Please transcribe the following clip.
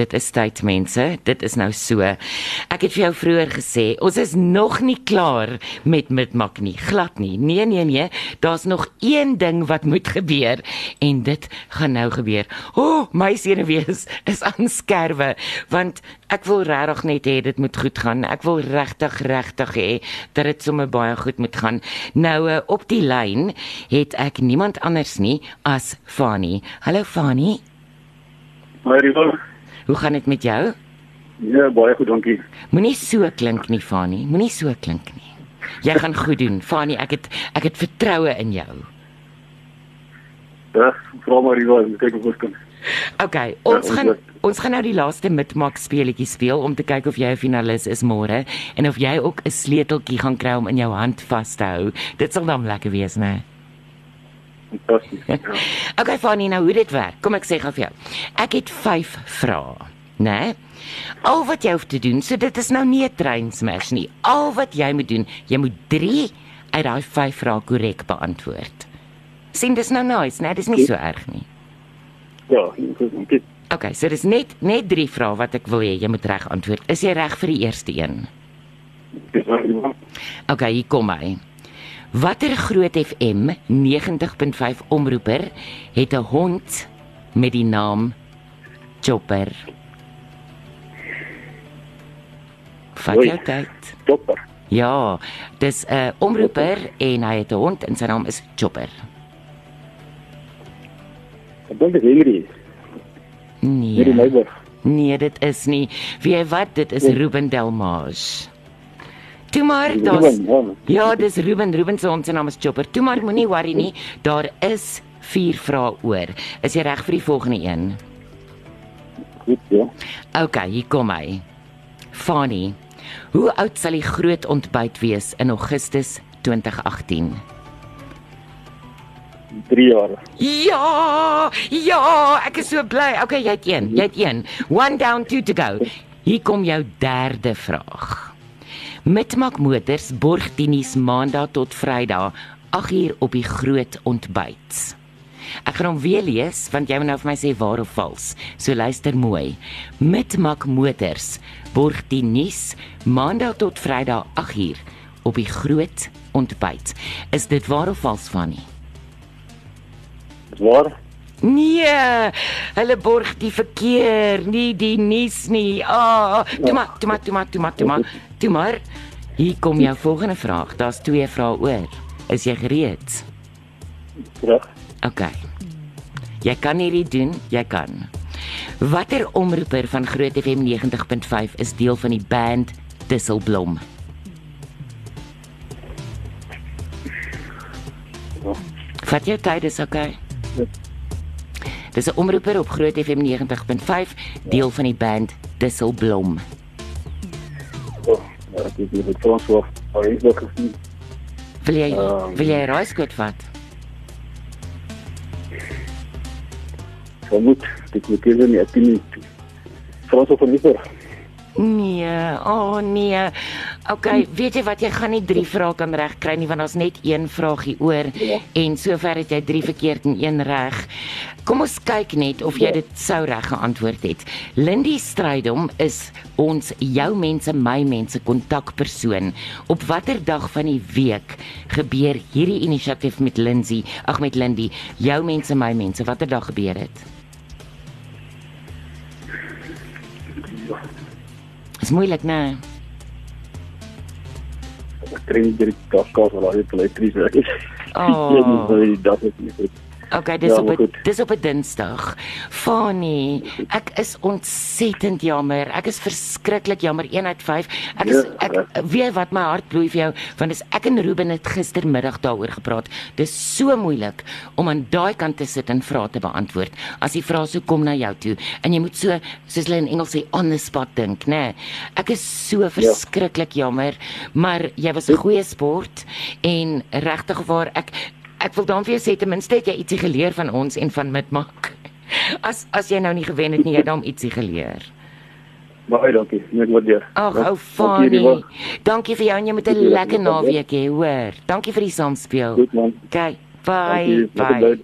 dit is tyd mense. Dit is nou so. Ek het vir jou vroeër gesê, ons is nog nie klaar met Midmak nie. Glad nie. Nee nee nee, daar's nog een ding wat moet gebeur en dit gaan nou gebeur. O, oh, my senuwees is aan skerwe want ek wil regtig net hê dit moet goed gaan. Ek wil regtig regtig hê dat dit sommer baie goed moet gaan. Nou uh, op die lyn het ek niemand anders nie as Fani. Hallo Fani. Maar Rival, Hoe gaan dit met jou? ja, baie goed, dankie. Moenie so klink nie, Fani. Moenie so klink nie. Jy gaan goed doen. Fani, ek het ek het vertroue in jou. Ja, vra maar Rival, kyk of ons kan. OK, ons Ja, gaan ons- ons gaan nou die laaste midmak speletjie speel om te kyk of jy 'n finalis is môre en of jy ook 'n sleuteltjie gaan kry om in jou hand vas te hou. Dit sal dan lekker wees, né? Fantasties. Ja. Okay, Fanny, nou hoe dit werk. Kom ek sê gou vir jou. Ek het 5 vrae, né? Al wat jy hoef te doen, so dit is nou nie 'n train smash nie. Al wat jy moet doen, jy moet 3 uit daai 5 vrae korrek beantwoord. Sien dis nou nice, né? Dis nie so erg nie. Ja, dankie. Okay, so dis net net 3 vrae wat ek wil hê jy moet reg antwoord. Is jy reg vir die eerste een? Rival. Okay, hier kom hy. Watter groot FM 90.5 omroeper het 'n hond met die naam Chopper? Vat jou tyd. Topper. Ja, dis 'n omroeper en hy het 'n hond en sy naam is Chopper. Ek dink dit is Henry. Henry Nee. Meiberg. Nee, dit is nie. Jy wat? Dit is Nee. Ruben Delmage. Toe maar, daar's ja. Ja, dis Ruben. Ruben se hond se naam is Chopper. Toe maar moenie worry nie. Daar is 4 vrae oor. Is jy reg vir die volgende een? Goed, ja. OK, hier kom hy. Fanny. Hoe oud sal die groot ontbyt wees in Augustus 2018? 3 jaar. Ja! Ja, ek is so bly. Okay, jy het een. Jy het een. One down, two to go. Hier kom jou derde vraag. Mitmak Motors borg dienies maandag tot Vrydag 8uur op die groot ontbyt. Ek gaan hom weer lees want jy moet nou vir my sê waar of vals. So luister mooi. Mitmak Motors borg dienies maandag tot Vrydag 8uur op die groot ontbyt. Is dit waar of vals van nie? Waar? Nee, hulle borg die verkeer, nie die nuus nie. Ah, toe maar, toe maar, toe maar, toe maar, toe maar. Toe maar. Hier kom jou volgende vraag. Daar's twee vrae oor. Is jy gereed? Reg. OK. Jy kan hierdie doen, jy kan. Watter omroeper van Groot FM 90.5 is deel van die band Disselblom? Ja. Vat jou tyd, dis OK. Ja. Dis 'n omroeper op Groot FM 90.5, deel van die band Disselblom. Ja, ja, ek het dit Frans hoor. Maar is dit gesien? Wil jy Ehm. wil jy raaiskoot vat? Vermoed, dit moet hier nie ek nie. Frans van Meiberg. Nee, o oh nee. OK, weet jy wat jy gaan nie 3 vrae kan regkry nie want daar's net een vraagie oor Ja. en sover het jy 3 verkeerd en 1 reg. Kom ons kyk net of jy Ja. dit sou reg geantwoord het. Lindy Strydom is ons jou mense my mense kontakpersoon. Op watter dag van die week gebeur hierdie inisiatief met Lindsay? Ag met Lindy, jou mense my mense. Watter dag gebeur dit? Is moeilik, né? Ek kry nie die kaskaas al uit die elektrisiteit. Oh. Ja, dit is nie goed. Okay, dis Ja, op dis op 'n Dinsdag. Fanny, ek is ontsettend jammer. Ek is verskriklik jammer 1 uit 5. Ek is Ja, ek weet wat my hart bloei vir jou want dis ek en Ruben het gistermiddag daaroor gepraat. Dis so moeilik om aan daai kant te sit en vrae te beantwoord. As die vrae so kom na jou toe en jy moet so soos hulle in Engels sê on the spot dink, nê. Nee. Ek is so verskriklik jammer, maar jy was 'n goeie sport en regtig waar ek Ek wil dan vir jou sê ten minste het jy ietsie geleer van ons en van Mitmak. As as jy nou nie gewen het nie, jy het dan ietsie geleer. Baie dankie. Ek waardeer. Ag, Ja, ou dankie, vir jou en jy moet 'n lekker naweek hê, hoor. Dankie vir die saamspeel. Goed man. Okay, bye. Dankie. Bye.